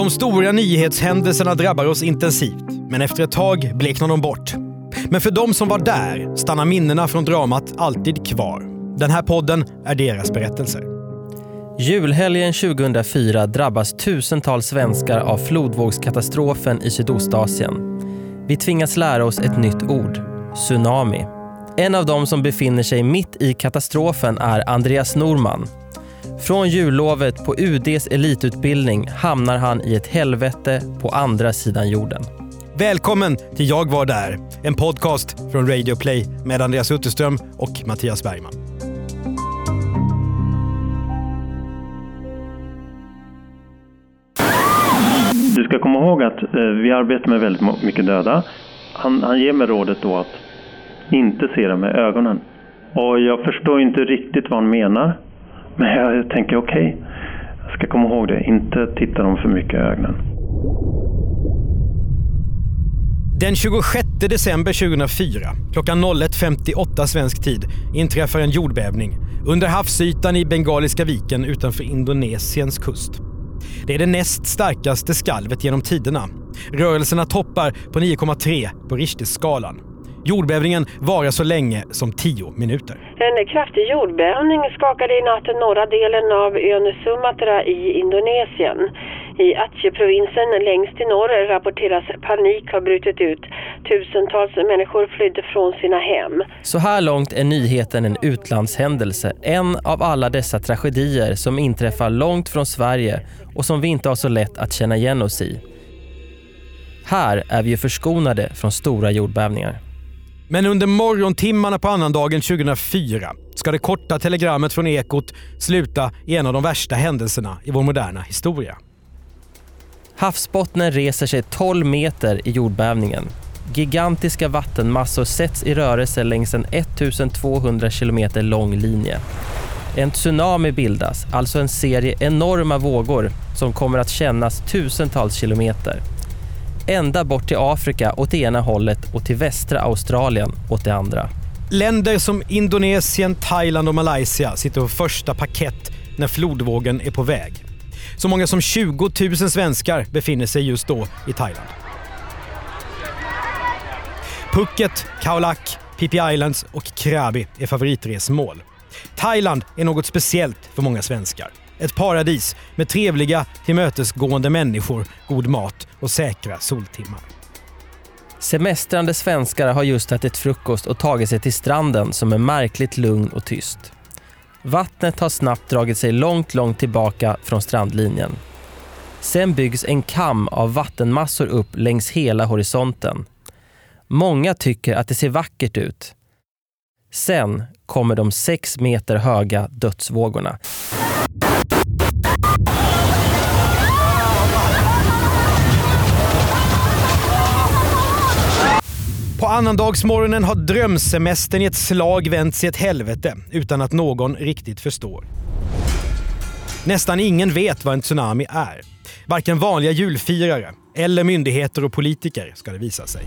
De stora nyhetshändelserna drabbar oss intensivt, men efter ett tag bleknar de bort. Men för de som var där stannar minnena från dramat alltid kvar. Den här podden är deras berättelser. Julhelgen 2004 drabbas tusentals svenskar av flodvågskatastrofen i Sydostasien. Vi tvingas lära oss ett nytt ord, tsunami. En av dem som befinner sig mitt i katastrofen är Andreas Norman. Från jullovet på UDs elitutbildning hamnar han i ett helvete på andra sidan jorden. Välkommen till Jag var där, en podcast från Radio Play med Andreas Utterström och Mattias Bergman. Du ska komma ihåg att eh, vi arbetar med väldigt mycket döda. Han, han ger mig rådet då att inte se dem med ögonen. Och jag förstår inte riktigt vad han menar. Men jag tänker okej, jag ska komma ihåg det. Inte titta dem för mycket i ögonen. Den 26 december 2004, klockan 01.58 svensk tid, inträffar en jordbävning under havsytan i Bengaliska viken utanför Indonesiens kust. Det är det näst starkaste skalvet genom tiderna. Rörelserna toppar på 9,3 på Richterskalan. Jordbävningen varar så länge som 10 minuter. En kraftig jordbävning skakade i natten norra delen av ön Sumatra i Indonesien. I Aceh-provinsen längst i norr rapporteras panik har brutit ut. Tusentals människor flydde från sina hem. Så här långt är nyheten en utlandshändelse. En av alla dessa tragedier som inträffar långt från Sverige och som vi inte har så lätt att känna igen oss i. Här är vi ju förskonade från stora jordbävningar. Men under morgontimmarna på annandagen 2004 ska det korta telegrammet från Ekot sluta i en av de värsta händelserna i vår moderna historia. Havsbottnen reser sig 12 meter i jordbävningen. Gigantiska vattenmassor sätts i rörelse längs en 1200 kilometer lång linje. En tsunami bildas, alltså en serie enorma vågor som kommer att kännas tusentals kilometer. Ända bort till Afrika åt det ena hållet och till västra Australien åt det andra. Länder som Indonesien, Thailand och Malaysia sitter på första paket när flodvågen är på väg. Så många som 20 000 svenskar befinner sig just då i Thailand. Phuket, Khao Lak, Phi Islands och Krabi är favoritresmål. Thailand är något speciellt för många svenskar. Ett paradis med trevliga, tillmötesgående människor, god mat och säkra soltimmar. Semestrande svenskar har just ätit frukost och tagit sig till stranden som är märkligt lugn och tyst. Vattnet har snabbt dragit sig långt, långt tillbaka från strandlinjen. Sen byggs en kam av vattenmassor upp längs hela horisonten. Många tycker att det ser vackert ut. Sen kommer de sex meter höga dödsvågorna. På annandagsmorgonen har drömsemestern i ett slag vänts i ett helvete utan att någon riktigt förstår. Nästan ingen vet vad en tsunami är. Varken vanliga julfirare eller myndigheter och politiker ska det visa sig.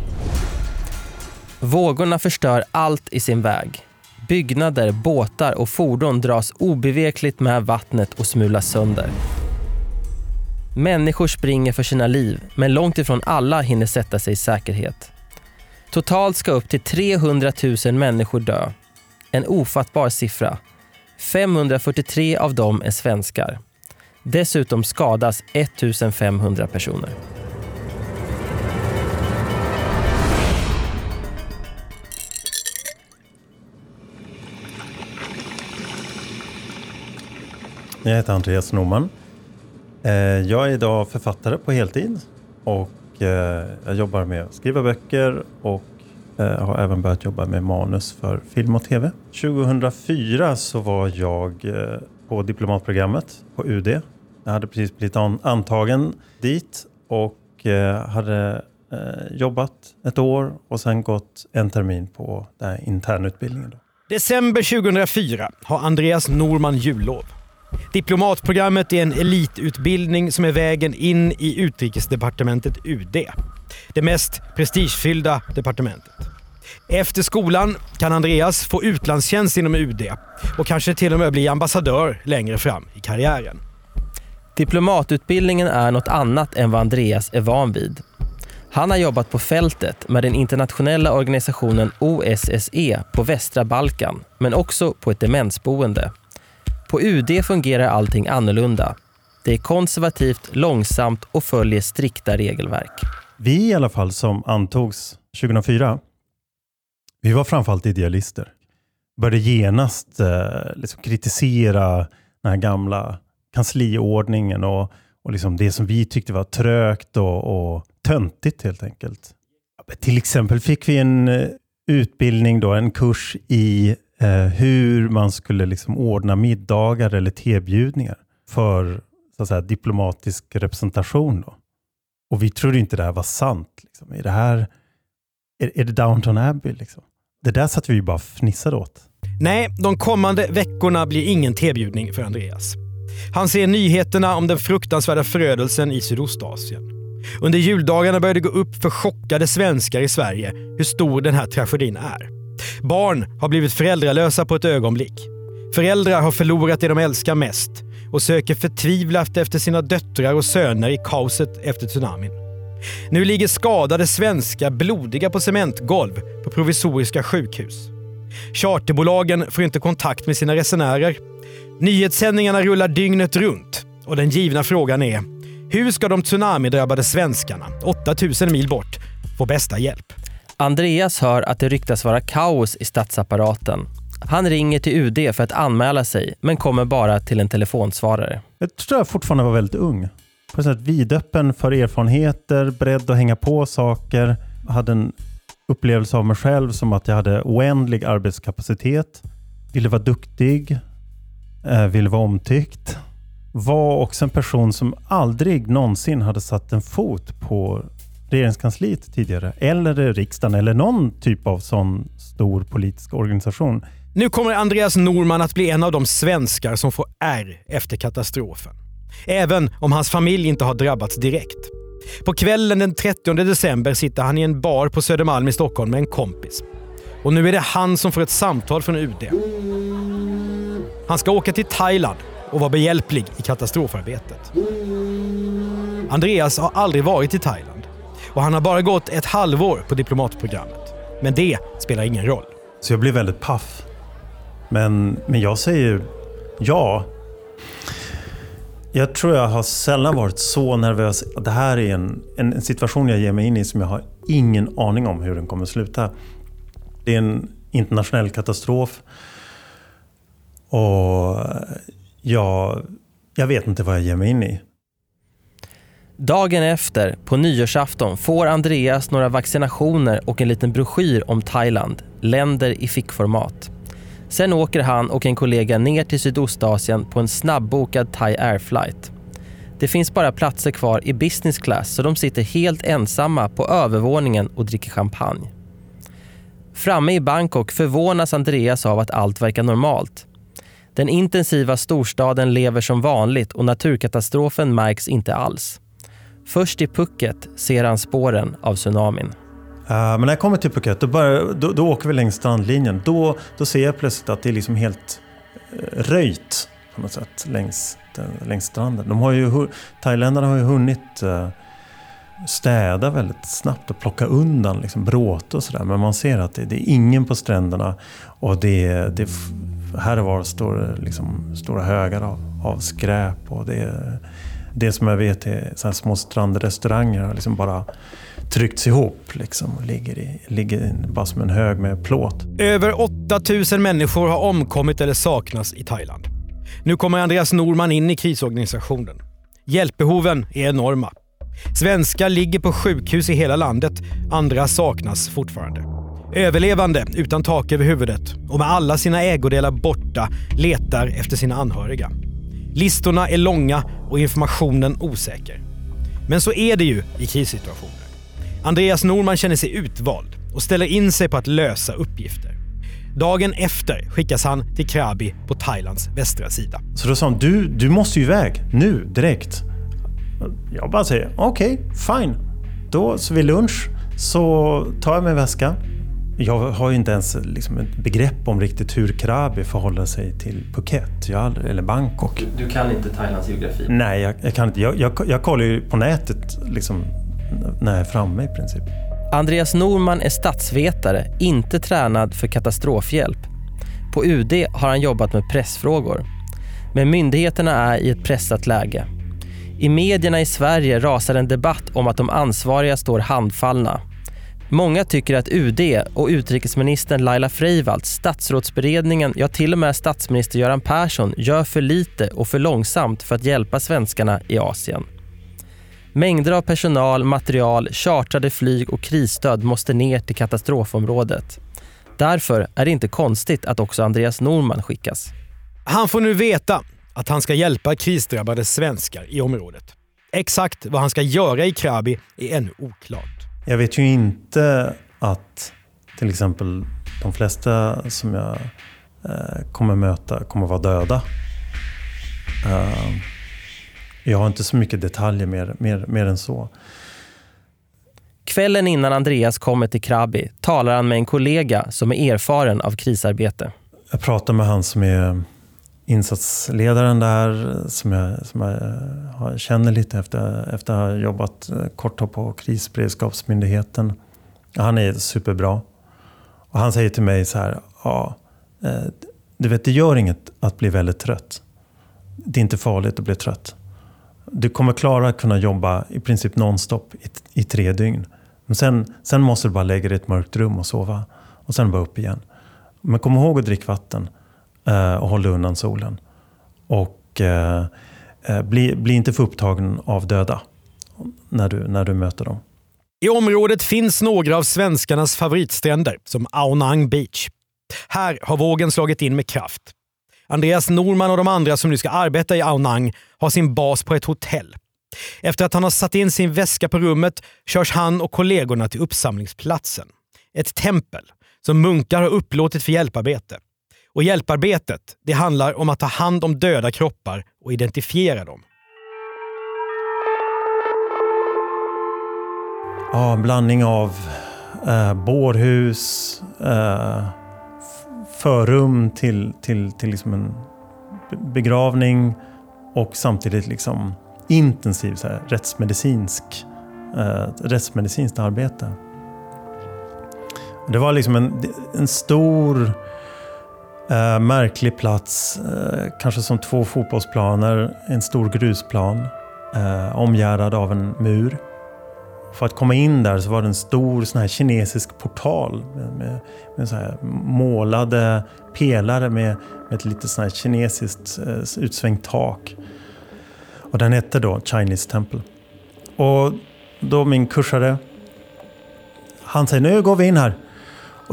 Vågorna förstör allt i sin väg. Byggnader, båtar och fordon dras obevekligt med vattnet och smulas sönder. Människor springer för sina liv, men långt ifrån alla hinner sätta sig i säkerhet. Totalt ska upp till 300 000 människor dö. En ofattbar siffra. 543 av dem är svenskar. Dessutom skadas 1 500 personer. Jag heter Andreas Norman. Eh, jag är idag författare på heltid och eh, jag jobbar med att skriva böcker och eh, har även börjat jobba med manus för film och tv. 2004 så var jag på diplomatprogrammet på UD. Jag hade precis blivit antagen dit och hade jobbat ett år och sen gått en termin på den här internutbildningen. Då. December 2004 har Andreas Norman jullov. Diplomatprogrammet är en elitutbildning som är vägen in i utrikesdepartementet UD. Det mest prestigefyllda departementet. Efter skolan kan Andreas få utlandstjänst inom UD och kanske till och med bli ambassadör längre fram i karriären. Diplomatutbildningen är något annat än vad Andreas är van vid. Han har jobbat på fältet med den internationella organisationen OSSE på västra Balkan, men också på ett demensboende. På UD fungerar allting annorlunda. Det är konservativt, långsamt och följer strikta regelverk. Vi i alla fall som antogs 2004, vi var framförallt idealister. Började genast eh, liksom kritisera den här gamla kansliordningen och, och liksom det som vi tyckte var trögt och, och töntigt helt enkelt. Till exempel fick vi en eh, utbildning, då, en kurs i eh, hur man skulle liksom ordna middagar eller tebjudningar för så att säga, diplomatisk representation. Då. Och vi trodde inte det här var sant. Liksom. Är, det här, är, är det Downton Abbey? Liksom? Det där satt vi bara fnissade åt. Nej, de kommande veckorna blir ingen tebjudning för Andreas. Han ser nyheterna om den fruktansvärda förödelsen i Sydostasien. Under juldagarna börjar det gå upp för chockade svenskar i Sverige hur stor den här tragedin är. Barn har blivit föräldralösa på ett ögonblick. Föräldrar har förlorat det de älskar mest och söker förtvivlat efter sina döttrar och söner i kaoset efter tsunamin. Nu ligger skadade svenskar blodiga på cementgolv på provisoriska sjukhus. Charterbolagen får inte kontakt med sina resenärer. Nyhetssändningarna rullar dygnet runt och den givna frågan är hur ska de tsunamidrabbade svenskarna, 8000 mil bort, få bästa hjälp? Andreas hör att det ryktas vara kaos i statsapparaten. Han ringer till UD för att anmäla sig, men kommer bara till en telefonsvarare. Jag tror jag fortfarande var väldigt ung. På ett sätt vidöppen för erfarenheter, beredd att hänga på saker. Jag hade en upplevelse av mig själv som att jag hade oändlig arbetskapacitet. Ville vara duktig. Eh, ville vara omtyckt. Var också en person som aldrig någonsin hade satt en fot på regeringskansliet tidigare. Eller riksdagen eller någon typ av sån stor politisk organisation. Nu kommer Andreas Norman att bli en av de svenskar som får R efter katastrofen. Även om hans familj inte har drabbats direkt. På kvällen den 30 december sitter han i en bar på Södermalm i Stockholm med en kompis. Och nu är det han som får ett samtal från UD. Han ska åka till Thailand och vara behjälplig i katastrofarbetet. Andreas har aldrig varit i Thailand och han har bara gått ett halvår på diplomatprogrammet. Men det spelar ingen roll. Så jag blir väldigt paff. Men, men jag säger ja. Jag tror jag har sällan varit så nervös. Det här är en, en, en situation jag ger mig in i som jag har ingen aning om hur den kommer sluta. Det är en internationell katastrof. Och jag, jag vet inte vad jag ger mig in i. Dagen efter, på nyårsafton, får Andreas några vaccinationer och en liten broschyr om Thailand, länder i fickformat. Sen åker han och en kollega ner till Sydostasien på en snabbbokad Thai Air-flight. Det finns bara platser kvar i business class så de sitter helt ensamma på övervåningen och dricker champagne. Framme i Bangkok förvånas Andreas av att allt verkar normalt. Den intensiva storstaden lever som vanligt och naturkatastrofen märks inte alls. Först i Phuket ser han spåren av tsunamin. Uh, men när jag kommer till Phuket, då, börjar, då, då, åker vi längs strandlinjen. Då, då ser jag plötsligt att det är liksom helt eh, röjt på något sätt längs, längs stranden. De har ju, thailändarna har ju hunnit uh, städa väldigt snabbt och plocka undan liksom bråte och sådär. Men man ser att det, det, är ingen på stränderna och det, det här och var står liksom stora högar av, av skräp. Och det, det som jag vet är så små strandrestauranger har liksom bara tryckts ihop. Liksom, och ligger, i, ligger bara som en hög med plåt. Över 8000 människor har omkommit eller saknas i Thailand. Nu kommer Andreas Norman in i krisorganisationen. Hjälpbehoven är enorma. Svenskar ligger på sjukhus i hela landet, andra saknas fortfarande. Överlevande utan tak över huvudet och med alla sina ägodelar borta letar efter sina anhöriga. Listorna är långa och informationen osäker. Men så är det ju i krissituationer. Andreas Norman känner sig utvald och ställer in sig på att lösa uppgifter. Dagen efter skickas han till Krabi på Thailands västra sida. Så då sa han du, du måste ju iväg nu direkt. Jag bara säger, okej, okay, fine. Då så vid lunch så tar jag min väska. Jag har ju inte ens liksom ett begrepp om riktigt hur Krabi förhåller sig till Phuket jag, eller Bangkok. Du, du, kan inte Thailands geografi? Nej, jag, jag kan inte. Jag, jag, jag kollar ju på nätet liksom, när jag är framme i princip. Andreas Norman är statsvetare, inte tränad för katastrofhjälp. På UD har han jobbat med pressfrågor. Men myndigheterna är i ett pressat läge. I medierna i Sverige rasar en debatt om att de ansvariga står handfallna. Många tycker att UD och utrikesministern Laila Freivalds, statsrådsberedningen, ja till och med statsminister Göran Persson gör för lite och för långsamt för att hjälpa svenskarna i Asien. Mängder av personal, material, chartrade flyg och krisstöd måste ner till katastrofområdet. Därför är det inte konstigt att också Andreas Norman skickas. Han får nu veta att han ska hjälpa krisdrabbade svenskar i området. Exakt vad han ska göra i Krabi är ännu oklart. Jag vet ju inte att till exempel de flesta som jag eh, kommer möta kommer vara döda. Uh, jag har inte så mycket detaljer mer, mer, mer än så. Kvällen innan Andreas kommer till Krabi talar han med en kollega som är erfaren av krisarbete. Jag pratar med han som är insatsledaren där, som jag, som jag eh, känner lite efter, efter att ha jobbat eh, kort på krisberedskapsmyndigheten. Han är superbra. Och han säger till mig så här, ja, eh, du vet det gör inget att bli väldigt trött. Det är inte farligt att bli trött. Du kommer klara att kunna jobba i princip nonstop i, i tre dygn. Men sen, sen måste du bara lägga dig i ett mörkt rum och sova. Och sen bara upp igen. Men kom ihåg att dricka vatten Eh, och håll dig undan solen. Och eh, eh, bli, bli inte för upptagen av döda när du, när du möter dem. I området finns några av svenskarnas favoritstränder, som Aonang Beach. Här har vågen slagit in med kraft. Andreas Norman och de andra som nu ska arbeta i Aonang har sin bas på ett hotell. Efter att han har satt in sin väska på rummet körs han och kollegorna till uppsamlingsplatsen. Ett tempel som munkar har upplåtit för hjälparbete. Och hjälparbetet det handlar om att ta hand om döda kroppar och identifiera dem. Ja, en blandning av eh, bårhus, eh, förrum till, till, till liksom en begravning och samtidigt liksom intensiv så här, rättsmedicinsk, eh, rättsmedicinskt arbete. Det var liksom en, en stor eh, märklig plats, eh, kanske som två fotbollsplaner, en stor grusplan eh, omgärdad av en mur. För att komma in där så var det en stor sån här kinesisk portal med, med, med så här målade pelare med, med ett lite sån här kinesiskt eh, utsvängt tak. Och den hette då Chinese Temple. Och då min kursare, han säger nu går vi in här.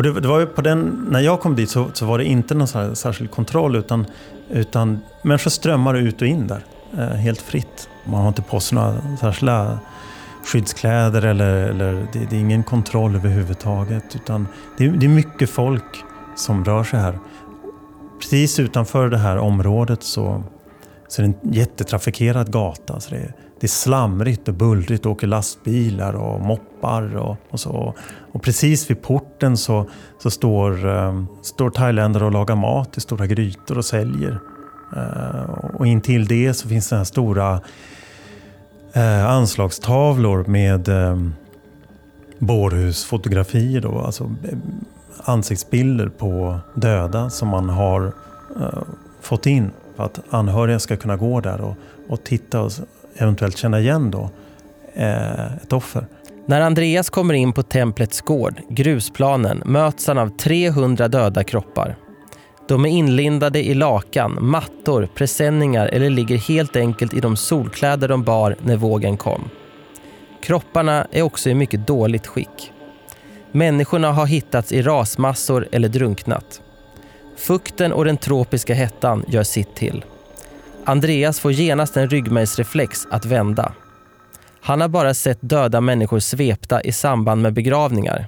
Och det, det var ju på den, när jag kom dit så, så var det inte någon så särskild kontroll utan, utan människor strömmar ut och in där eh, helt fritt. Man har inte på sig några särskilda skyddskläder eller, eller det, det, är ingen kontroll överhuvudtaget. Utan det, det, är mycket folk som rör sig här. Precis utanför det här området så, så är det en jättetrafikerad gata. Så det, det är slamrigt och bullrigt. Det åker lastbilar och moppar och, och så. Och precis vid porten så, så står, um, står thailändare och lagar mat i stora grytor och säljer. Uh, och intill det så finns det här stora eh, anslagstavlor med eh, bårhusfotografier. Då, alltså eh, ansiktsbilder på döda som man har eh, fått in att anhöriga ska kunna gå där och, och titta och eventuellt känna igen då, eh, ett offer. När Andreas kommer in på templets gård, grusplanen, möts han av 300 döda kroppar. De är inlindade i lakan, mattor, presenningar eller ligger helt enkelt i de solkläder de bar när vågen kom. Kropparna är också i mycket dåligt skick. Människorna har hittats i rasmassor eller drunknat. Fukten och den tropiska hettan gör sitt till. Andreas får genast en ryggmärgsreflex att vända. Han har bara sett döda människor svepta i samband med begravningar.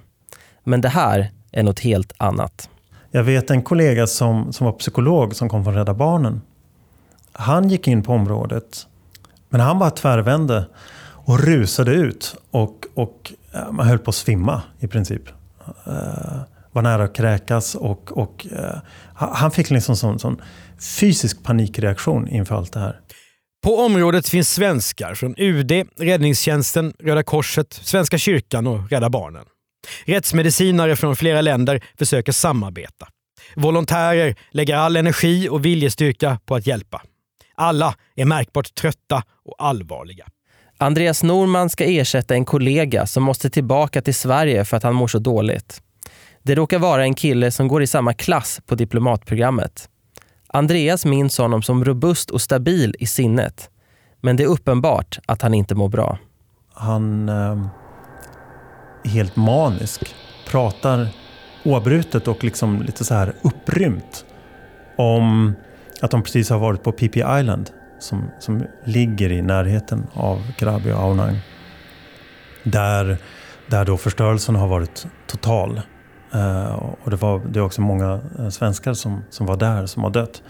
Men det här är något helt annat. Jag vet en kollega som, som var psykolog som kom från Rädda Barnen. Han gick in på området, men han bara tvärvände och rusade ut. Och, och man höll på att svimma i princip. Eh, var nära att kräkas och, och uh, han fick liksom sån, sån fysisk panikreaktion inför allt det här. På området finns svenskar från UD, Räddningstjänsten, Röda Korset, Svenska kyrkan och Rädda Barnen. Rättsmedicinare från flera länder försöker samarbeta. Volontärer lägger all energi och viljestyrka på att hjälpa. Alla är märkbart trötta och allvarliga. Andreas Norman ska ersätta en kollega som måste tillbaka till Sverige för att han mår så dåligt. Det råkar vara en kille som går i samma klass på diplomatprogrammet. Andreas minns honom som robust och stabil i sinnet. Men det är uppenbart att han inte mår bra. Han eh, är helt manisk. Pratar oavbrutet och liksom lite så här upprymt om att de precis har varit på Phi Island som, som ligger i närheten av Krabi och Aonang. Där, där då förstörelsen har varit total. Eh, och det, var, det är också många eh, svenskar som, som var där som har dött.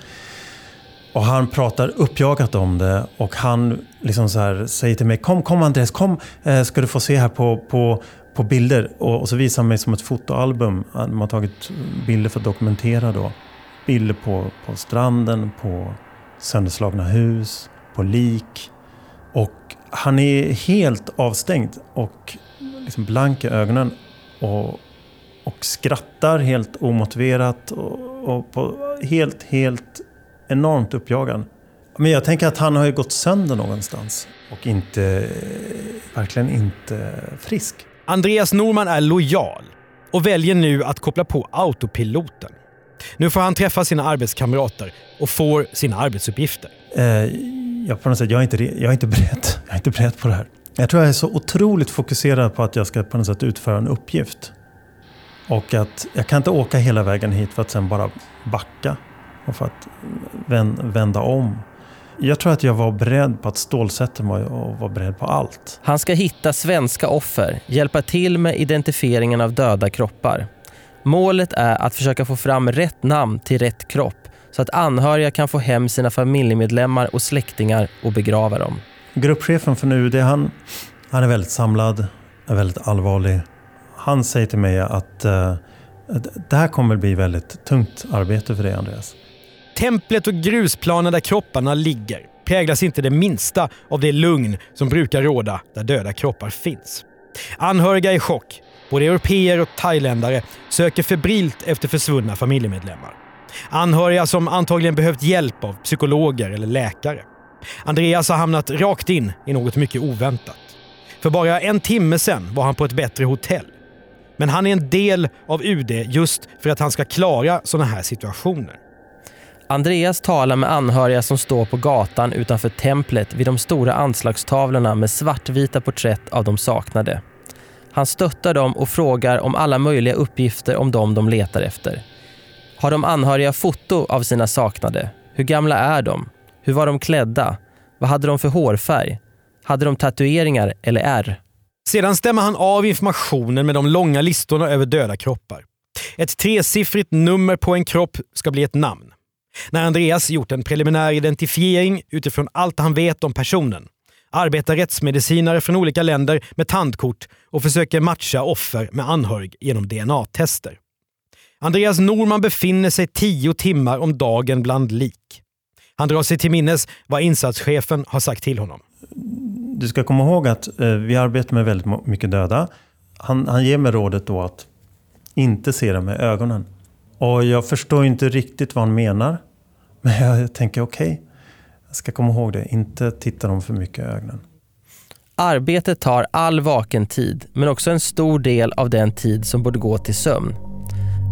Och han pratar uppjagat om det och han liksom så här, säger till mig Kom, kom Andreas, kom eh, ska du få se här på, på, på bilder. Och, och så visar han mig som ett fotoalbum. De har tagit bilder för att dokumentera då. Bilder på, på stranden, på sönderslagna hus, på lik. Och han är helt avstängd och liksom blank i ögonen. Och, och skrattar helt omotiverat och, och på helt, helt enormt uppjagad. Men jag tänker att han har ju gått sönder någonstans och inte, verkligen inte frisk. Andreas Norman är lojal och väljer nu att koppla på autopiloten. Nu får han träffa sina arbetskamrater och får sina arbetsuppgifter. Eh, jag, på något sätt, jag, är inte, jag är inte beredd. Jag är inte beredd på det här. Jag tror jag är så otroligt fokuserad på att jag ska på något sätt utföra en uppgift. Och att jag kan inte åka hela vägen hit för att sen bara backa. Och för att vända om. Jag tror att jag var beredd på att stålsätta mig och var beredd på allt. Han ska hitta svenska offer, hjälpa till med identifieringen av döda kroppar. Målet är att försöka få fram rätt namn till rätt kropp så att anhöriga kan få hem sina familjemedlemmar och släktingar och begrava dem. Gruppchefen för UD, han, han är väldigt samlad, är väldigt allvarlig. Han säger till mig att uh, det här kommer bli väldigt tungt arbete för dig Andreas. Templet och grusplanen där kropparna ligger präglas inte det minsta av det lugn som brukar råda där döda kroppar finns. Anhöriga är i chock. Både europeer och thailändare söker febrilt efter försvunna familjemedlemmar. Anhöriga som antagligen behövt hjälp av psykologer eller läkare. Andreas har hamnat rakt in i något mycket oväntat. För bara en timme sedan var han på ett bättre hotell. Men han är en del av UD just för att han ska klara sådana här situationer. Andreas talar med anhöriga som står på gatan utanför templet vid de stora anslagstavlorna med svartvita porträtt av de saknade. Han stöttar dem och frågar om alla möjliga uppgifter om dem de letar efter. Har de anhöriga foto av sina saknade? Hur gamla är de? Hur var de klädda? Vad hade de för hårfärg? Hade de tatueringar eller ärr? Sedan stämmer han av informationen med de långa listorna över döda kroppar. Ett tresiffrigt nummer på en kropp ska bli ett namn. När Andreas gjort en preliminär identifiering utifrån allt han vet om personen arbetar rättsmedicinare från olika länder med tandkort och försöker matcha offer med anhörig genom DNA-tester. Andreas Norman befinner sig tio timmar om dagen bland lik. Han drar sig till minnes vad insatschefen har sagt till honom. Du ska komma ihåg att eh, vi arbetar med väldigt mycket döda. Han, han ger mig rådet då att inte se dem med ögonen. Och jag förstår inte riktigt vad han menar. Men jag tänker okej, okay, jag ska komma ihåg det. Inte titta dem för mycket i ögonen. Arbetet tar all vaken tid, men också en stor del av den tid som borde gå till sömn.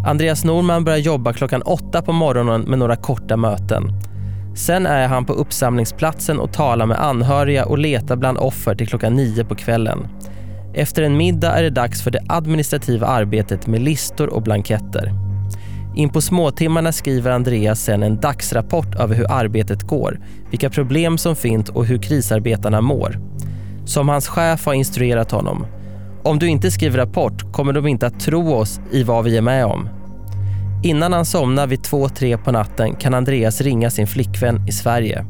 Andreas Norman börjar jobba klockan åtta på morgonen med några korta möten. Sen är han på uppsamlingsplatsen och talar med anhöriga och letar bland offer till klockan nio på kvällen. Efter en middag är det dags för det administrativa arbetet med listor och blanketter. In på småtimmarna skriver Andreas sen en dagsrapport över hur arbetet går, vilka problem som finns och hur krisarbetarna mår. Som hans chef har instruerat honom. Om du inte skriver rapport kommer de inte att tro oss i vad vi är med om. Innan han somnar vid två, tre på natten kan Andreas ringa sin flickvän i Sverige.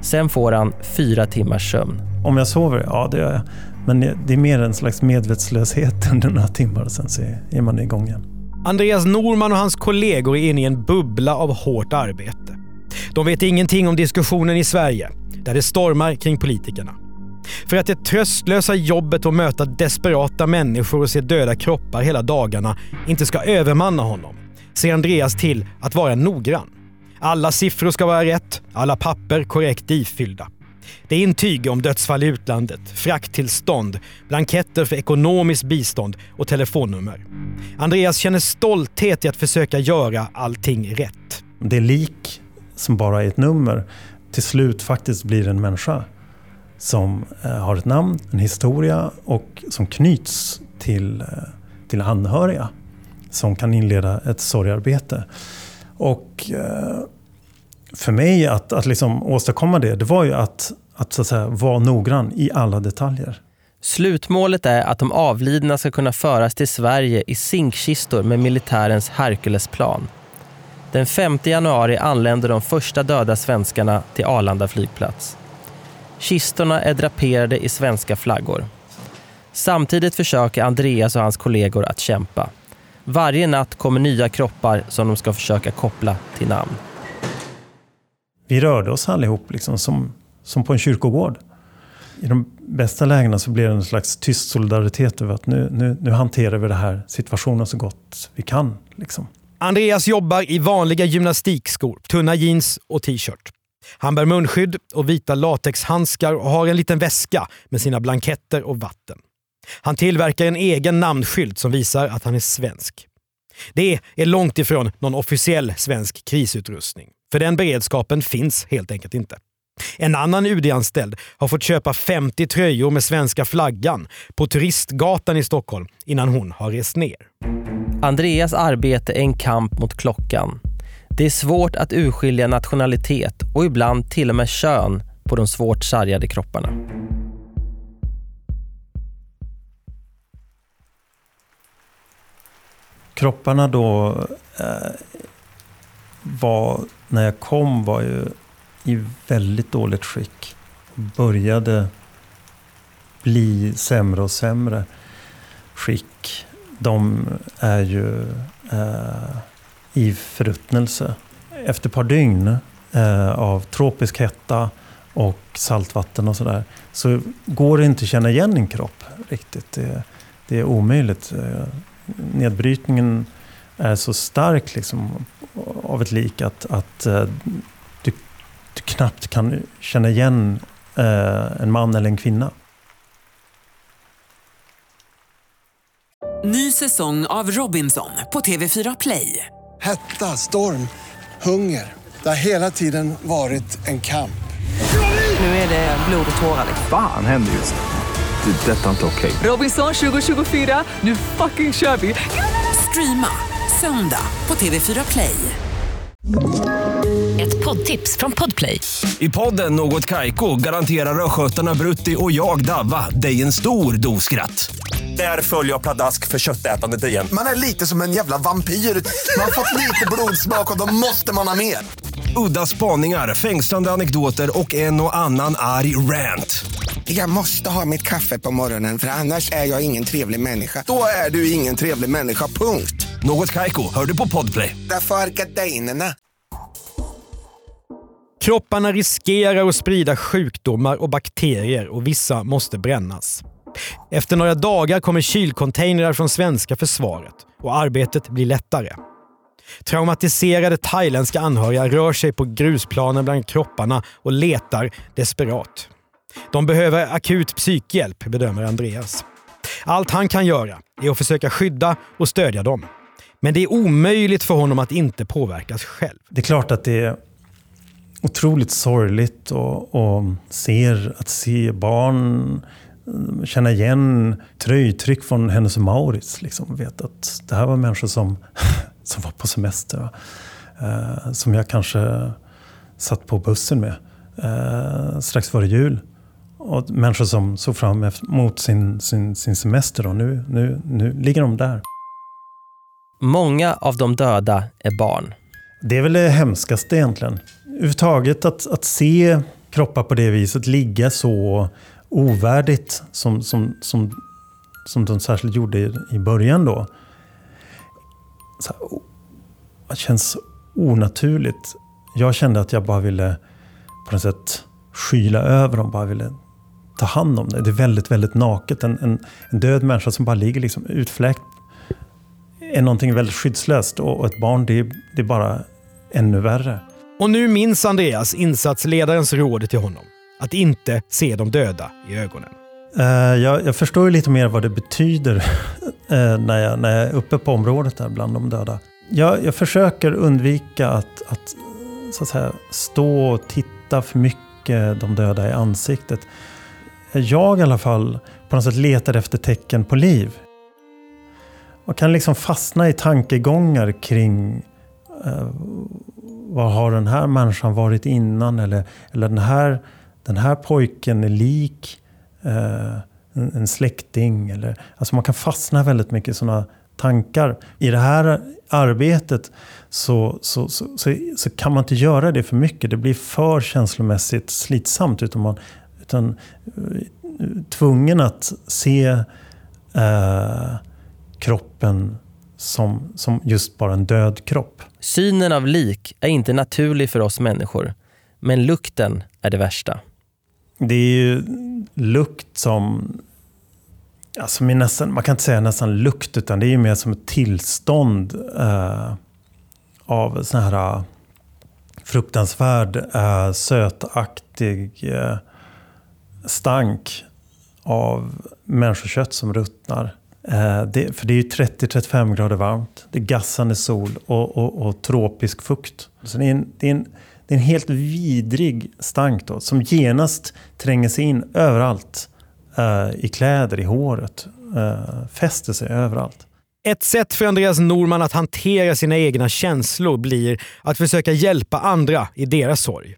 Sen får han fyra timmars sömn. Om jag sover? Ja, det gör jag. Men det är mer en slags medvetslöshet under några timmar och sen så är man igång igen. Andreas Norman och hans kollegor är inne i en bubbla av hårt arbete. De vet ingenting om diskussionen i Sverige, där det stormar kring politikerna. För att det tröstlösa jobbet att möta desperata människor och se döda kroppar hela dagarna inte ska övermanna honom ser Andreas till att vara noggrann. Alla siffror ska vara rätt, alla papper korrekt ifyllda. Det är intyg om dödsfall i utlandet, frakttillstånd, blanketter för ekonomiskt bistånd och telefonnummer. Andreas känner stolthet i att försöka göra allting rätt. Det lik som bara är ett nummer till slut faktiskt blir en människa som eh, har ett namn, en historia och som knyts till, eh, till anhöriga som kan inleda ett sorgarbete. Och eh, för mig att, att liksom åstadkomma det, det var ju att, att, så att säga, vara noggrann i alla detaljer. Slutmålet är att de avlidna ska kunna föras till Sverige i zinkkistor med militärens Herculesplan. Den 5 januari anländer de första döda svenskarna till Arlanda flygplats. Kistorna är draperade i svenska flaggor. Samtidigt försöker Andreas och hans kollegor att kämpa. Varje natt kommer nya kroppar som de ska försöka koppla till namn. Vi rörde oss allihop liksom som, som på en kyrkogård. I de bästa lägena så blir det en slags tyst solidaritet över att nu, nu, nu hanterar vi den här situationen så gott vi kan. Liksom. Andreas jobbar i vanliga gymnastikskor, tunna jeans och t-shirt. Han bär munskydd och vita latexhandskar och har en liten väska med sina blanketter och vatten. Han tillverkar en egen namnskylt som visar att han är svensk. Det är långt ifrån någon officiell svensk krisutrustning. För den beredskapen finns helt enkelt inte. En annan UD-anställd har fått köpa 50 tröjor med svenska flaggan på Turistgatan i Stockholm innan hon har rest ner. Andreas arbete är en kamp mot klockan. Det är svårt att urskilja nationalitet och ibland till och med kön på de svårt sargade kropparna. Kropparna då eh, var, när jag kom, var ju i väldigt dåligt skick. Började bli sämre och sämre skick. De är ju eh, i förruttnelse. Efter ett par dygn eh, av tropisk hetta och saltvatten och sådär så går det inte att känna igen en kropp riktigt. Det, det är omöjligt. Eh, Eh, nedbrytningen är så stark liksom, av ett lik att, att uh, du, du, knappt kan känna igen uh, en man eller en kvinna. Ny säsong av Robinson på TV4 Play. Hetta, storm, hunger. Det har hela tiden varit en kamp. Nu är det blod och tårar. Fan händer just det. Är detta inte okej. Okay. Robinson 2024, nu fucking kör vi! Streama söndag på TV4 Play. Ett poddtips från Podplay. I podden Något Kaiko garanterar östgötarna Brutti och jag, Davva, dig en stor dos skratt. Där följer jag pladask för köttätandet igen. Man är lite som en jävla vampyr. Man har fått lite blodsmak och då måste man ha mer. Udda spaningar, fängslande anekdoter och en och annan arg rant. Jag måste ha mitt kaffe på morgonen för annars är jag ingen trevlig människa. Då är du ingen trevlig människa, punkt. Något kajko, hör du på podplay. Därför är gardinerna. Kropparna riskerar att sprida sjukdomar och bakterier och vissa måste brännas. Efter några dagar kommer kylcontainrar från svenska försvaret och arbetet blir lättare. Traumatiserade thailändska anhöriga rör sig på grusplanen bland kropparna och letar desperat. De behöver akut psykhjälp, bedömer Andreas. Allt han kan göra är att försöka skydda och stödja dem. Men det är omöjligt för honom att inte påverkas själv. Det är klart att det är otroligt sorgligt och, och ser, att se barn eh, känna igen tröjtryck från Hennes och Mauritz. Liksom. Vet att det här var människor som, som var på semester. Eh, som jag kanske satt på bussen med eh, strax före jul. och människor som såg fram emot sin, sin, sin semester. Då. Nu, nu, nu ligger de där. Många av de döda är barn. Det är väl det hemskaste egentligen. Överhuvudtaget att, att se kroppar på det viset ligga så ovärdigt som, som, som, som de särskilt gjorde i, i början då. Så här, det känns onaturligt. Jag kände att jag bara ville på något sätt skyla över dem, bara ville ta hand om det. Det är väldigt, väldigt naket. En, en, en död människa som bara ligger liksom utfläkt är någonting väldigt skyddslöst och, och ett barn det det är bara ännu värre. Och nu minns Andreas insatsledarens råd till honom. Att inte se de döda i ögonen. Uh, jag, jag, förstår ju lite mer vad det betyder uh, när, jag, när jag är uppe på området där bland de döda. Jag, jag försöker undvika att, att, så att säga, stå och titta för mycket de döda i ansiktet. Jag i alla fall på något sätt letar efter tecken på liv. Man kan liksom fastna i tankegångar kring uh, vad har den här människan varit innan? Eller, eller den, här, den här pojken är lik Eh, en, en släkting. Eller, alltså man kan fastna väldigt mycket i sådana tankar. I det här arbetet så, så, så, så, så kan man inte göra det för mycket. Det blir för känslomässigt slitsamt. Utan man utan, eh, tvungen att se eh, kroppen som, som just bara en död kropp. Synen av lik är inte naturlig för oss människor, men lukten är det värsta. Det är ju lukt som... Alltså nästan, man kan inte säga nästan lukt, utan det är mer som ett tillstånd eh, av sån här eh, fruktansvärd, eh, sötaktig eh, stank av människokött som ruttnar. Eh, det, för det är ju 30-35 grader varmt. Det är gassande sol och, och, och tropisk fukt. Så det är, en, det, är en, det är en helt vidrig stank då, som genast tränger sig in överallt. Uh, I kläder, i håret. Uh, fäster sig överallt. Ett sätt för Andreas Norman att hantera sina egna känslor blir att försöka hjälpa andra i deras sorg.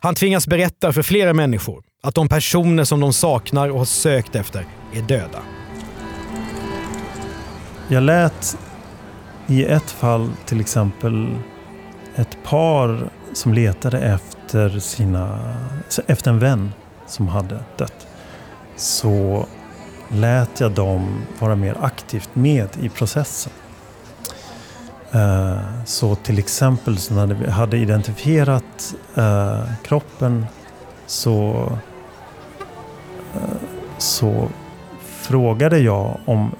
Han tvingas berätta för flera människor att de personer som de saknar och har sökt efter är döda. Jag lät i ett fall till exempel ett par som letade efter, sina, efter en vän som hade dött. Så lät jag dem vara mer aktivt med i processen. Eh, så till exempel så när vi hade identifierat eh, kroppen så, eh, så frågade jag om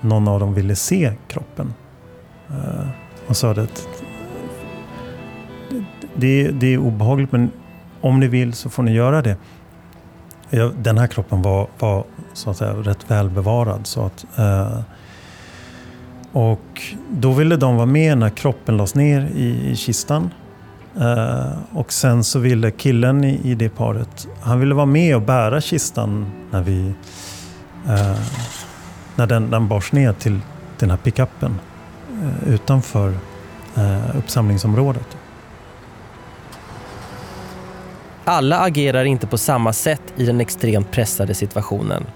någon av dem ville se kroppen. Och sa att det, det är obehagligt men om ni vill så får ni göra det. Jag, den här kroppen var, var så att säga rätt välbevarad. Så att, eh, och då ville de vara med när kroppen lades ner i, i kistan. Eh, och sen så ville killen i, i, det paret, han ville vara med och bära kistan när vi eh, när den, den bars ner till den här pickuppen eh, utanför eh, uppsamlingsområdet. Alla agerar inte på samma sätt i den extremt pressade situationen.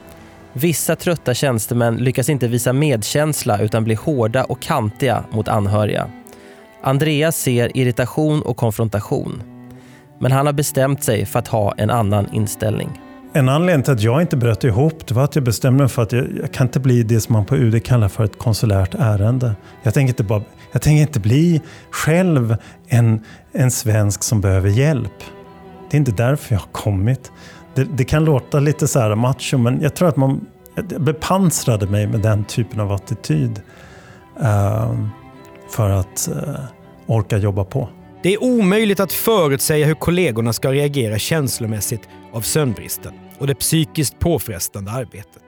Vissa trötta tjänstemän lyckas inte visa medkänsla utan blir hårda och kantiga mot anhöriga. Andreas ser irritation och konfrontation. Men han har bestämt sig för att ha en annan inställning. En anledning till att jag inte bröt ihop det var att jag bestämde mig för att jag, jag kan inte bli det som man på UD kallar för ett konsulärt ärende. Jag tänker inte, bara, jag tänker inte bli själv en, en svensk som behöver hjälp. Det är inte därför jag har kommit. Det, det kan låta lite så här macho, men jag tror att man jag bepansrade mig med den typen av attityd. Uh, för att uh, orka jobba på. Det är omöjligt att förutsäga hur kollegorna ska reagera känslomässigt av sömnbristen och det psykiskt påfrestande arbetet.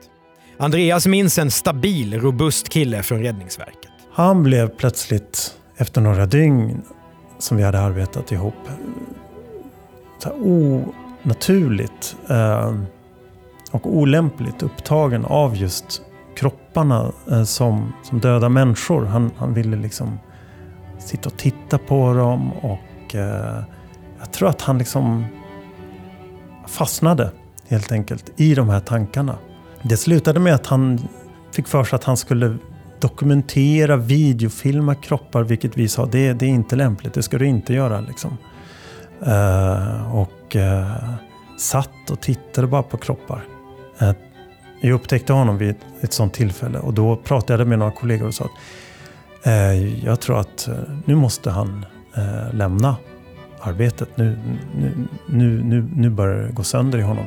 Andreas minns en stabil, robust kille från Räddningsverket. Han blev plötsligt, efter några dygn som vi hade arbetat ihop, så onaturligt eh, och olämpligt upptagen av just kropparna eh, som, som döda människor. Han, han ville liksom sitta och titta på dem och eh, jag tror att han liksom fastnade helt enkelt i de här tankarna. Det slutade med att han fick för sig att han skulle dokumentera, videofilma kroppar, vilket vi sa, det, det är inte lämpligt, det ska du inte göra. Liksom. Eh, och eh, satt och tittade bara på kroppar. Eh, jag upptäckte honom vid ett, sånt tillfälle och då pratade jag med några kollegor och sa att jag tror att nu måste han lämna arbetet. Nu, nu, nu, nu, nu börjar det gå sönder i honom.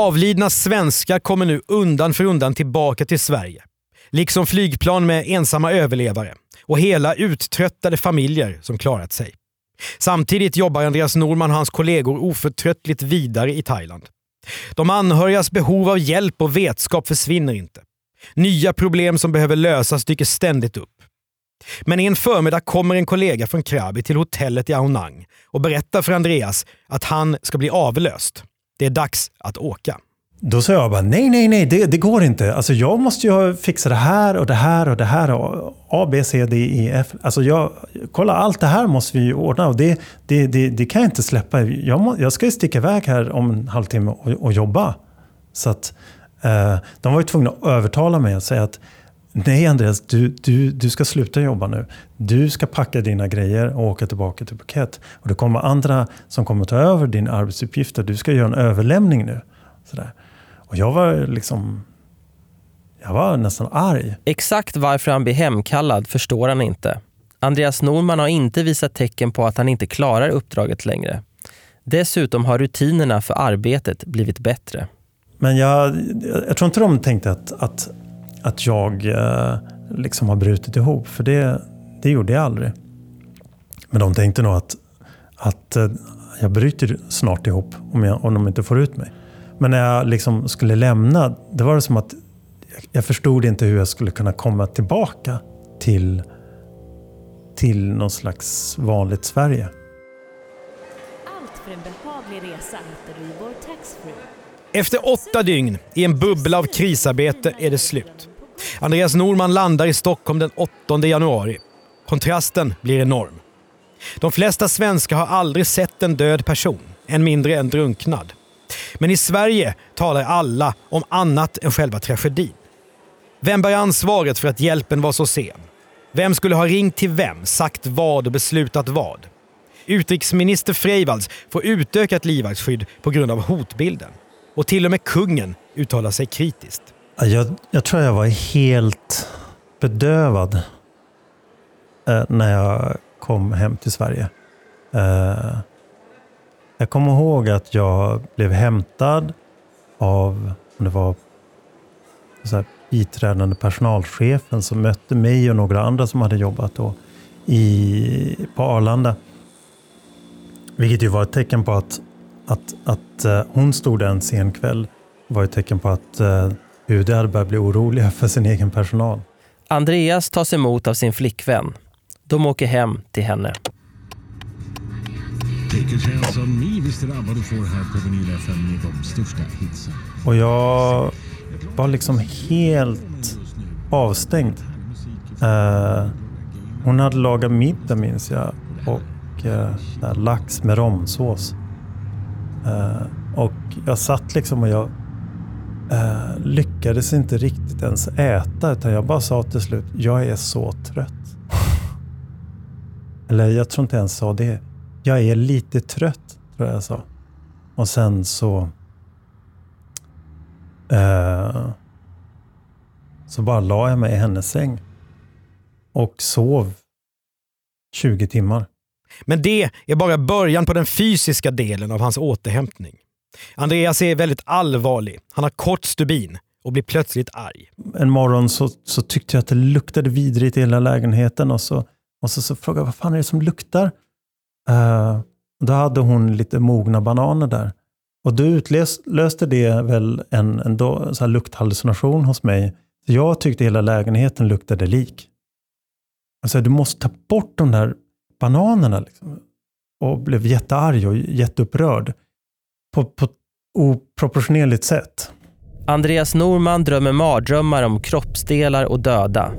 Avlidna svenskar kommer nu undan för undan tillbaka till Sverige. Liksom flygplan med ensamma överlevare och hela uttröttade familjer som klarat sig. Samtidigt jobbar Andreas Norman och hans kollegor oförtröttligt vidare i Thailand. De anhörigas behov av hjälp och vetskap försvinner inte. Nya problem som behöver lösas dyker ständigt upp. Men en förmiddag kommer en kollega från Krabi till hotellet i Aonang och berättar för Andreas att han ska bli avlöst. Det är dags att åka. Då sa jag bara, nej, nej, nej, det, det går inte. Alltså jag måste ju fixa det här och det här och det här. Och A, B, C, D, E, F. Alltså jag, kolla, allt det här måste vi ju ordna och det, det, det, det kan jag inte släppa. Jag, må, jag ska ju sticka iväg här om en halvtimme och, och jobba. Så att eh, de var ju tvungna att övertala mig att säga att Nej Andreas, du, du, du ska sluta jobba nu. Du ska packa dina grejer och åka tillbaka till Phuket. Och det kommer andra som kommer ta över din arbetsuppgifter. Du ska göra en överlämning nu. Sådär. Och jag var liksom... Jag var nästan arg. Exakt varför han blir hemkallad förstår han inte. Andreas Norman har inte visat tecken på att han inte klarar uppdraget längre. Dessutom har rutinerna för arbetet blivit bättre. Men jag, jag tror inte de tänkte att, att, att jag eh, liksom har brutit ihop, för det, det gjorde jag aldrig. Men de tänkte nog att, att eh, jag bryter snart ihop om, jag, om de inte får ut mig. Men när jag liksom skulle lämna, det var det som att jag förstod inte hur jag skulle kunna komma tillbaka till, till någon slags vanligt Sverige. Allt för en behaglig resa hittar du i vår taxfree. Efter åtta dygn i en bubbla av krisarbete är det slut. Andreas Norman landar i Stockholm den 8 januari. Kontrasten blir enorm. De flesta svenskar har aldrig sett en död person, än mindre en drunknad. Men i Sverige talar alla om annat än själva tragedin. Vem bär ansvaret för att hjälpen var så sen? Vem skulle ha ringt till vem, sagt vad och beslutat vad? Utrikesminister Freivalds får utökat livvaktsskydd på grund av hotbilden. Och till och med kungen uttalar sig kritiskt. Jag, jag tror jag var helt bedövad eh, när jag kom hem till Sverige. Eh, jag kommer ihåg att jag blev hämtad av, om det var så här, biträdande personalchefen som mötte mig och några andra som hade jobbat då i, på Arlanda. Vilket ju var ett tecken på att, att, att eh, hon stod där en sen kväll. var ett tecken på att eh, UD hade börjat bli oroliga för sin egen personal. Andreas tas emot av sin flickvän. De åker hem till henne. Vilken känsla ni visste vad du får här på Vinyl FM med de största hitsen. Och jag var liksom helt avstängd. Uh, hon hade lagat middag minns jag och uh, lax med romsås. Uh, och jag satt liksom och jag Eh, lyckades inte riktigt ens äta utan jag bara sa till slut, jag är så trött. Eller jag tror inte jag ens sa det jag är lite trött, tror jag jag sa. Och sen så... Eh, så bara la jag mig i hennes säng. Och sov 20 timmar. Men det är bara början på den fysiska delen av hans återhämtning. Andreas är väldigt allvarlig. Han har kort stubin och blir plötsligt arg. En morgon så, så tyckte jag att det luktade vidrigt i hela lägenheten och så, och så, så frågade jag vad fan är det som luktar? Uh, då hade hon lite mogna bananer där. Och då utlöste det väl en, en då, så här lukthallucination hos mig. Jag tyckte hela lägenheten luktade lik. Alltså, du måste ta bort de där bananerna. Liksom. Och blev jättearg och jätteupprörd. På, på oproportionerligt sätt. Andreas Norman drömmer mardrömmar om kroppsdelar och döda.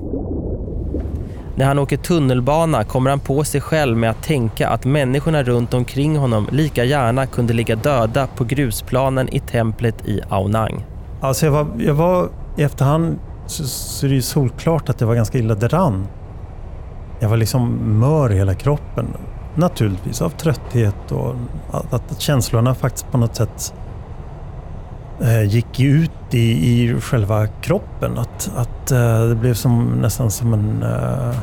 När han åker tunnelbana kommer han på sig själv med att tänka att människorna runt omkring honom lika gärna kunde ligga döda på grusplanen i templet i Aonang. Alltså jag var, jag var i efterhand så, så är det ju solklart att jag var ganska illa däran. Jag var liksom mör i hela kroppen. Naturligtvis av trötthet och att, att känslorna faktiskt på något sätt eh, gick ut i, i själva kroppen. Att, att eh, det blev som, nästan som en, eh,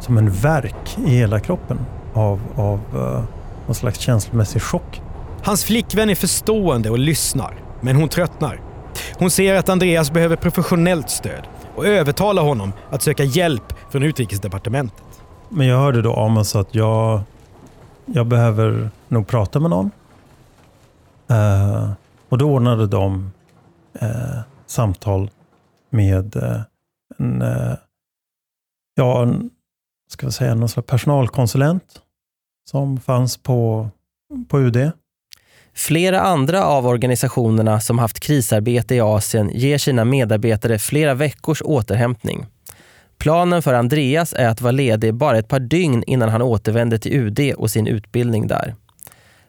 som en verk i hela kroppen av, av någon slags känslomässig chock. Hans flickvän är förstående och lyssnar, men hon tröttnar. Hon ser att Andreas behöver professionellt stöd och övertalar honom att söka hjälp från utrikesdepartementet. Men jag hörde då Amos att jag, jag behöver nog prata med någon. Eh, och då ordnade de eh, samtal med eh, en, eh, ja, en, ska jag säga, någon slags personalkonsulent som fanns på, på UD. Flera andra av organisationerna som haft krisarbete i Asien ger sina medarbetare flera veckors återhämtning. Planen för Andreas är att vara ledig bara ett par dygn innan han återvänder till UD och sin utbildning där.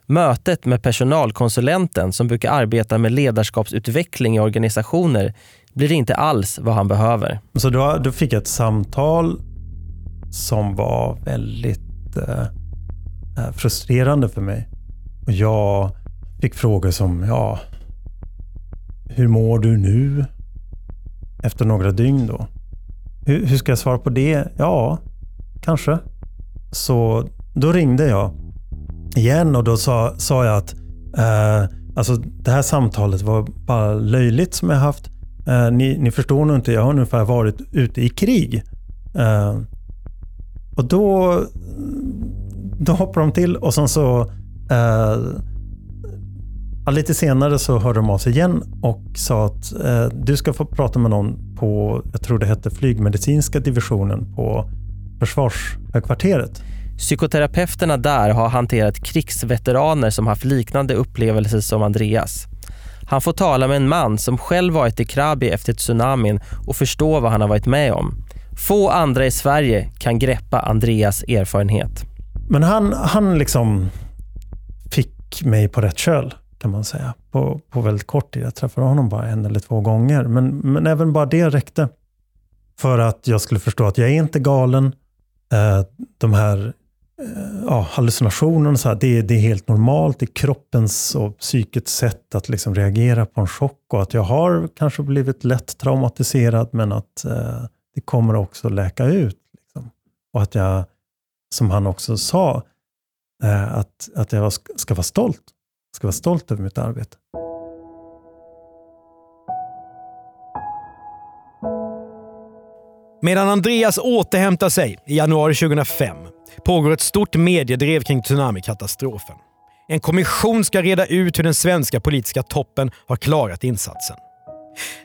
Mötet med personalkonsulenten som brukar arbeta med ledarskapsutveckling i organisationer blir inte alls vad han behöver. Så då, då fick jag ett samtal som var väldigt eh, eh, frustrerande för mig. Och jag fick frågor som, ja, hur mår du nu? Efter några dygn då. Hur, hur ska jag svara på det? Ja, kanske. Så då ringde jag igen och då sa, sa jag att eh, alltså det här samtalet var bara löjligt som jag haft. Eh, ni, ni förstår nog inte, jag har ungefär varit ute i krig. Eh, och då, då hoppade de till och sen så eh, lite senare så hörde de av sig igen och sa att eh, du ska få prata med någon på, jag tror det hette flygmedicinska divisionen på försvarshögkvarteret. Psykoterapeuterna där har hanterat krigsveteraner som haft liknande upplevelser som Andreas. Han får tala med en man som själv varit i Krabi efter tsunamin och förstå vad han har varit med om. Få andra i Sverige kan greppa Andreas erfarenhet. Men han, han liksom fick mig på rätt köl kan man säga, på, på väldigt kort tid. Jag träffade honom bara en eller två gånger, men, men även bara det räckte för att jag skulle förstå att jag är inte galen. Eh, de här eh, ja, hallucinationerna, så här, det, det är helt normalt. Det är kroppens och psykets sätt att liksom reagera på en chock och att jag har kanske blivit lätt traumatiserad, men att eh, det kommer också läka ut. Liksom. Och att jag, som han också sa, eh, att, att jag ska vara stolt ska vara stolt över mitt arbete. Medan Andreas återhämtar sig i januari 2005 pågår ett stort mediedrev kring tsunamikatastrofen. En kommission ska reda ut hur den svenska politiska toppen har klarat insatsen.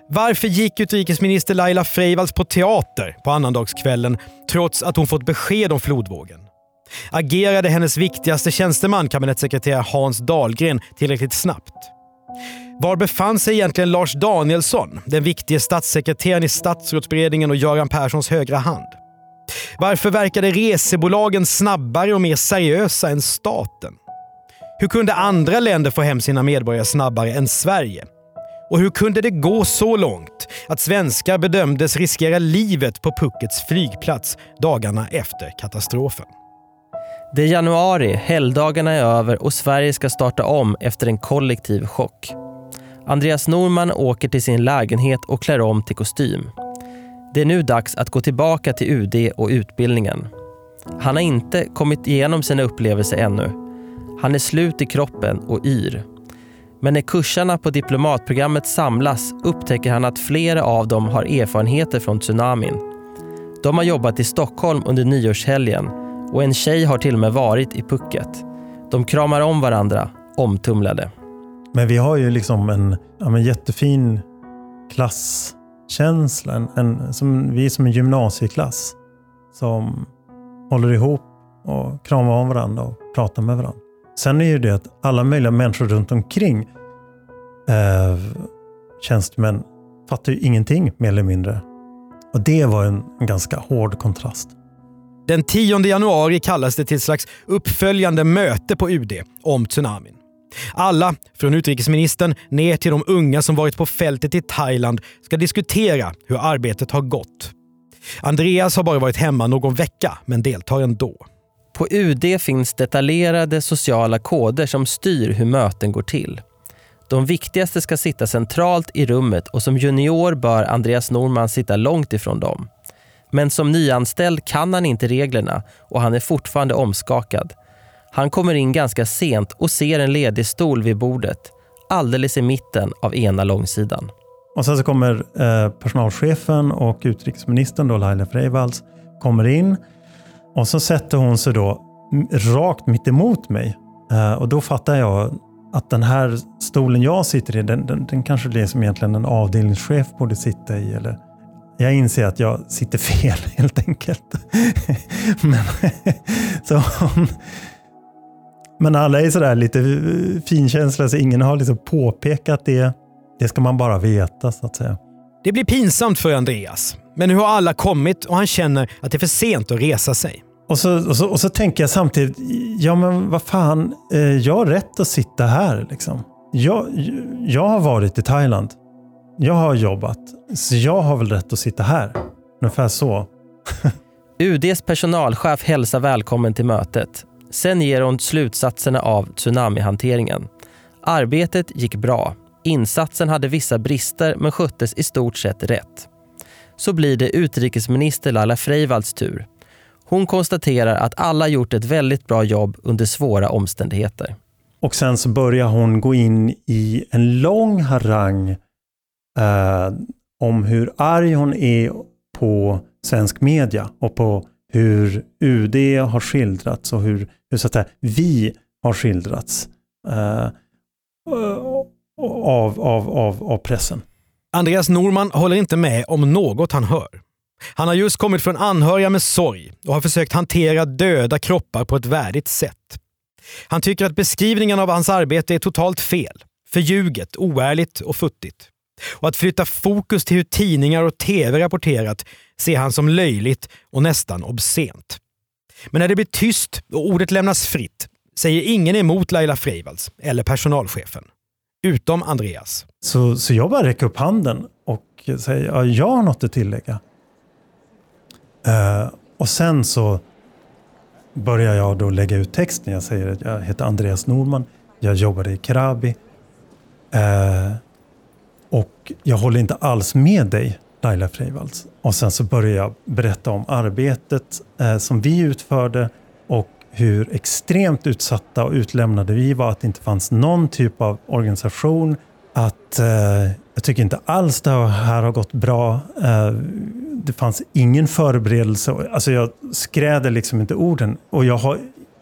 Varför gick utrikesminister Laila Freivalds på teater på annandagskvällen trots att hon fått besked om flodvågen? Agerade hennes viktigaste tjänsteman, kabinettssekreterare Hans Dahlgren, tillräckligt snabbt? Var befann sig egentligen Lars Danielsson, den viktige statssekreteraren i statsrådsberedningen och Göran Perssons högra hand? Varför verkade resebolagen snabbare och mer seriösa än staten? Hur kunde andra länder få hem sina medborgare snabbare än Sverige? Och hur kunde det gå så långt att svenskar bedömdes riskera livet på Puckets flygplats dagarna efter katastrofen? Det är januari, helgdagarna är över och Sverige ska starta om efter en kollektiv chock. Andreas Norman åker till sin lägenhet och klär om till kostym. Det är nu dags att gå tillbaka till UD och utbildningen. Han har inte kommit igenom sina upplevelser ännu. Han är slut i kroppen och yr. Men när kursarna på diplomatprogrammet samlas upptäcker han att flera av dem har erfarenheter från tsunamin. De har jobbat i Stockholm under nyårshelgen och en tjej har till och med varit i pucket. De kramar om varandra, omtumlade. Men vi har ju liksom en, ja, jättefin klasskänsla. En, en, som, vi är som en gymnasieklass som håller ihop och kramar om varandra och pratar med varandra. Sen är ju det att alla möjliga människor runt omkring eh, tjänstemän fattar ju ingenting mer eller mindre. Och det var en, en ganska hård kontrast. Den 10 januari kallas det till ett slags uppföljande möte på UD om tsunamin. Alla, från utrikesministern ner till de unga som varit på fältet i Thailand, ska diskutera hur arbetet har gått. Andreas har bara varit hemma någon vecka, men deltar ändå. På UD finns detaljerade sociala koder som styr hur möten går till. De viktigaste ska sitta centralt i rummet och som junior bör Andreas Norman sitta långt ifrån dem. Men som nyanställd kan han inte reglerna och han är fortfarande omskakad. Han kommer in ganska sent och ser en ledig stol vid bordet, alldeles i mitten av ena långsidan. Och sen så kommer eh, personalchefen och utrikesministern då, Laila Freivalds, kommer in och så sätter hon sig då rakt mitt emot mig. Eh, och då fattar jag att den här stolen jag sitter i, den, den, den kanske är det som egentligen en avdelningschef borde sitta i. Eller jag inser att jag sitter fel helt enkelt. men, så hon, men alla är sådär lite finkänsliga, så ingen har liksom påpekat det. Det ska man bara veta så att säga. Det blir pinsamt för Andreas. Men nu har alla kommit och han känner att det är för sent att resa sig. Och så, och så, och så tänker jag samtidigt, ja men vad fan, eh, jag har rätt att sitta här. Liksom. Jag, jag har varit i Thailand. Jag har jobbat. Så jag har väl rätt att sitta här. Ungefär så. UDs personalchef hälsar välkommen till mötet. Sen ger hon slutsatserna av tsunamihanteringen. Arbetet gick bra. Insatsen hade vissa brister men sköttes i stort sett rätt. Så blir det utrikesminister Laila Freivalds tur. Hon konstaterar att alla gjort ett väldigt bra jobb under svåra omständigheter. Och sen så börjar hon gå in i en lång harang eh, om hur arg hon är på svensk media och på hur UD har skildrats och hur, hur så att säga, vi har skildrats eh, av, av, av, av pressen. Andreas Norman håller inte med om något han hör. Han har just kommit från anhöriga med sorg och har försökt hantera döda kroppar på ett värdigt sätt. Han tycker att beskrivningen av hans arbete är totalt fel, förljuget, oärligt och futtigt. Och att flytta fokus till hur tidningar och tv rapporterat ser han som löjligt och nästan obscent. Men när det blir tyst och ordet lämnas fritt säger ingen emot Laila Freivalds eller personalchefen. Utom Andreas. Så, så jag bara räcker upp handen och säger ja, jag har något att tillägga. Uh, och sen så börjar jag då lägga ut texten. Jag säger att jag heter Andreas Norman. Jag jobbade i Krabi. Uh, eh, och jag håller inte alls med dig, Laila Freivalds. Och sen så börjar jag berätta om arbetet eh, som vi utförde och hur extremt utsatta och utlämnade vi var. Att det inte fanns någon typ av organisation. Att eh, jag tycker inte alls det här har gått bra eh, det fanns ingen förberedelse. Alltså jag skräder liksom inte orden. Och jag har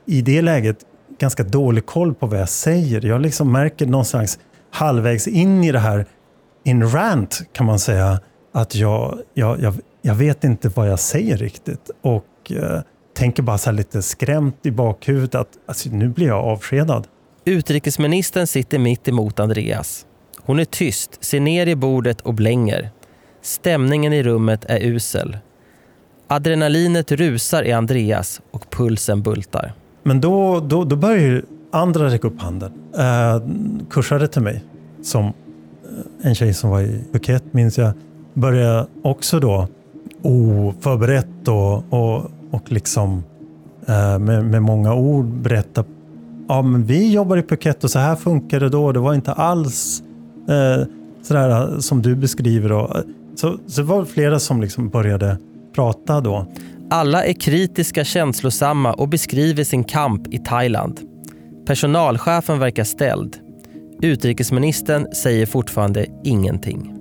i det läget ganska dålig koll på vad jag säger. Jag liksom märker någonstans halvvägs in i det här, in rant kan man säga, att jag, jag, jag, jag vet inte vad jag säger riktigt. Och eh, tänker bara så lite skrämt i bakhuvudet att alltså, nu blir jag avskedad. Utrikesministern sitter mitt emot Andreas. Hon är tyst, ser ner i bordet och blänger. Stämningen i rummet är usel. Adrenalinet rusar i Andreas och pulsen bultar. Men då, då, då börjar andra räcka upp handen. Eh, kursade till mig, som en tjej som var i Phuket minns jag, började också då oförberett och, och, och liksom eh, med, med många ord berätta ja, men vi jobbar i Phuket och så här funkar det då. Det var inte alls eh, sådär eh, som du beskriver. Då. så, så det var flera som liksom började prata då. Alla är kritiska, känslosamma och beskriver sin kamp i Thailand. Personalchefen verkar ställd. Utrikesministern säger fortfarande ingenting.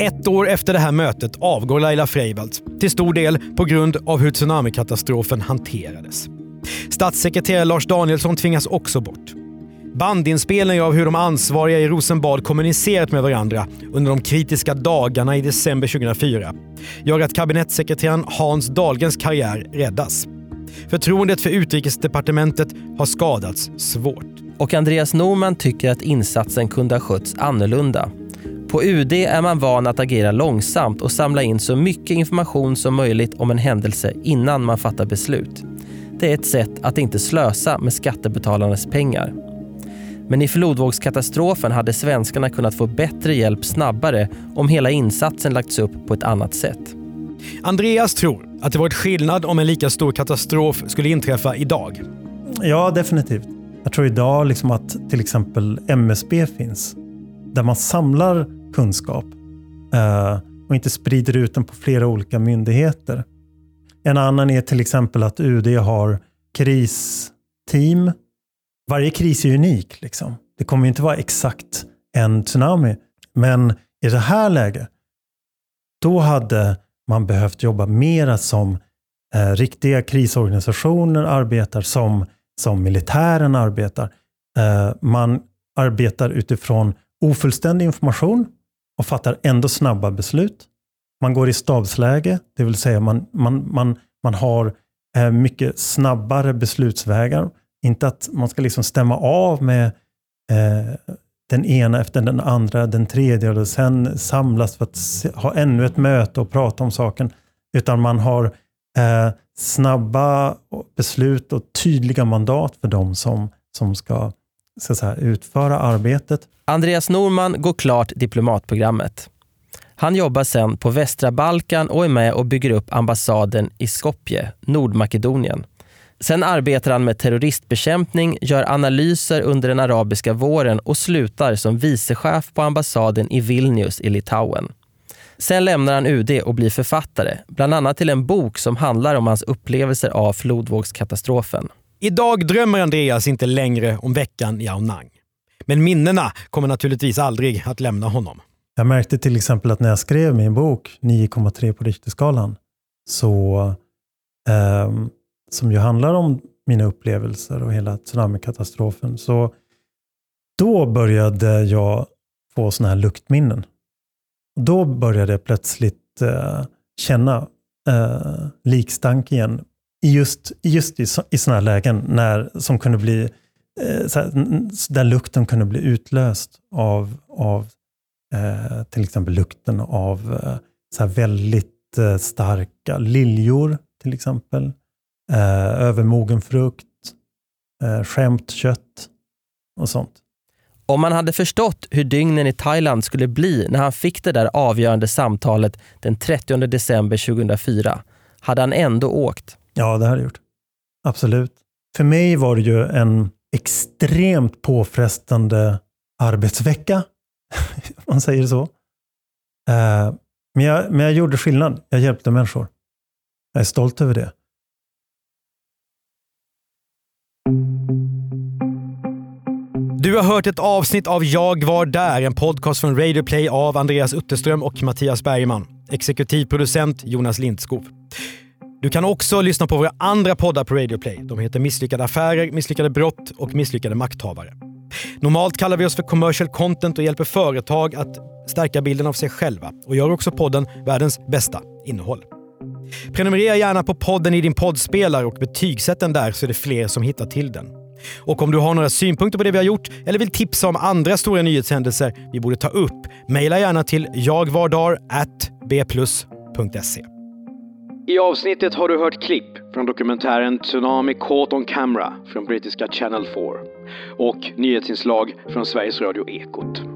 Ett år efter det här mötet avgår Laila Freivalds, till stor del på grund av hur tsunamikatastrofen hanterades. Statssekreterare Lars Danielsson tvingas också bort. Bandinspelningar av hur de ansvariga i Rosenbad kommunicerat med varandra under de kritiska dagarna i december 2004 gör att kabinettssekreteraren Hans Dahlgrens karriär räddas. Förtroendet för utrikesdepartementet har skadats svårt. Och Andreas Norman tycker att insatsen kunde ha skötts annorlunda. På UD är man van att agera långsamt och samla in så mycket information som möjligt om en händelse innan man fattar beslut. Det är ett sätt att inte slösa med skattebetalarnas pengar. Men i flodvågskatastrofen hade svenskarna kunnat få bättre hjälp snabbare om hela insatsen lagts upp på ett annat sätt. Andreas tror att det varit skillnad om en lika stor katastrof skulle inträffa idag. Ja, definitivt. Jag tror idag liksom att till exempel MSB finns, där man samlar kunskap eh, och inte sprider ut den på flera olika myndigheter. En annan är till exempel att UD har kristeam. Varje kris är unik. Liksom. Det kommer inte vara exakt en tsunami. Men i det här läget, då hade man behövt jobba mera som eh, riktiga krisorganisationer arbetar, som, som militären arbetar. Eh, man arbetar utifrån ofullständig information och fattar ändå snabba beslut. Man går i stabsläge, det vill säga man, man, man, man har eh, mycket snabbare beslutsvägar. Inte att man ska liksom stämma av med eh, den ena efter den andra, den tredje och sen samlas för att ha ännu ett möte och prata om saken. Utan man har eh, snabba beslut och tydliga mandat för de som, som ska, ska säga, utföra arbetet. Andreas Norman går klart diplomatprogrammet. Han jobbar sen på västra Balkan och är med och bygger upp ambassaden i Skopje, Nordmakedonien. Sen arbetar han med terroristbekämpning, gör analyser under den arabiska våren och slutar som vicechef på ambassaden i Vilnius i Litauen. Sen lämnar han UD och blir författare, bland annat till en bok som handlar om hans upplevelser av flodvågskatastrofen. Idag drömmer Andreas inte längre om veckan i Aonang. Men minnena kommer naturligtvis aldrig att lämna honom. Jag märkte till exempel att när jag skrev min bok 9,3 på Richterskalan, så, eh, som ju handlar om mina upplevelser och hela tsunamikatastrofen, så då började jag få såna här luktminnen. Då började jag plötsligt eh, känna eh, likstank igen. Just, just i, i sådana här lägen när, som kunde bli, eh, här, där lukten kunde bli utlöst av, av eh, till exempel lukten av eh, så väldigt eh, starka liljor till exempel. Eh, övermogen frukt, eh, skämt kött och sånt. Om man hade förstått hur dygnen i Thailand skulle bli när han fick det där avgörande samtalet den 30 december 2004 hade han ändå åkt. Ja, det hade jag gjort. Absolut. För mig var det ju en extremt påfrestande arbetsvecka, om man säger så. Eh, men jag, men jag gjorde skillnad. Jag hjälpte människor. Jag är stolt över det. Du har hört ett avsnitt av Jag var där, en podcast från Radio Play av Andreas Utterström och Mattias Bergman. Exekutiv producent Jonas Lindskov. Du kan också lyssna på våra andra poddar på Radio Play. De heter Misslyckade affärer, Misslyckade brott och Misslyckade makthavare. Normalt kallar vi oss för commercial content och hjälper företag att stärka bilden av sig själva och gör också podden världens bästa innehåll. Prenumerera gärna på podden i din poddspelare och betygsätt den där så är det fler som hittar till den. Och om du har några synpunkter på det vi har gjort eller vill tipsa om andra stora nyhetshändelser vi borde ta upp, mejla gärna till jagvardar@bplus.se. I avsnittet har du hört klipp från dokumentären Tsunami Caught on Camera från brittiska Channel 4 och nyhetsinslag från Sveriges Radio Ekot.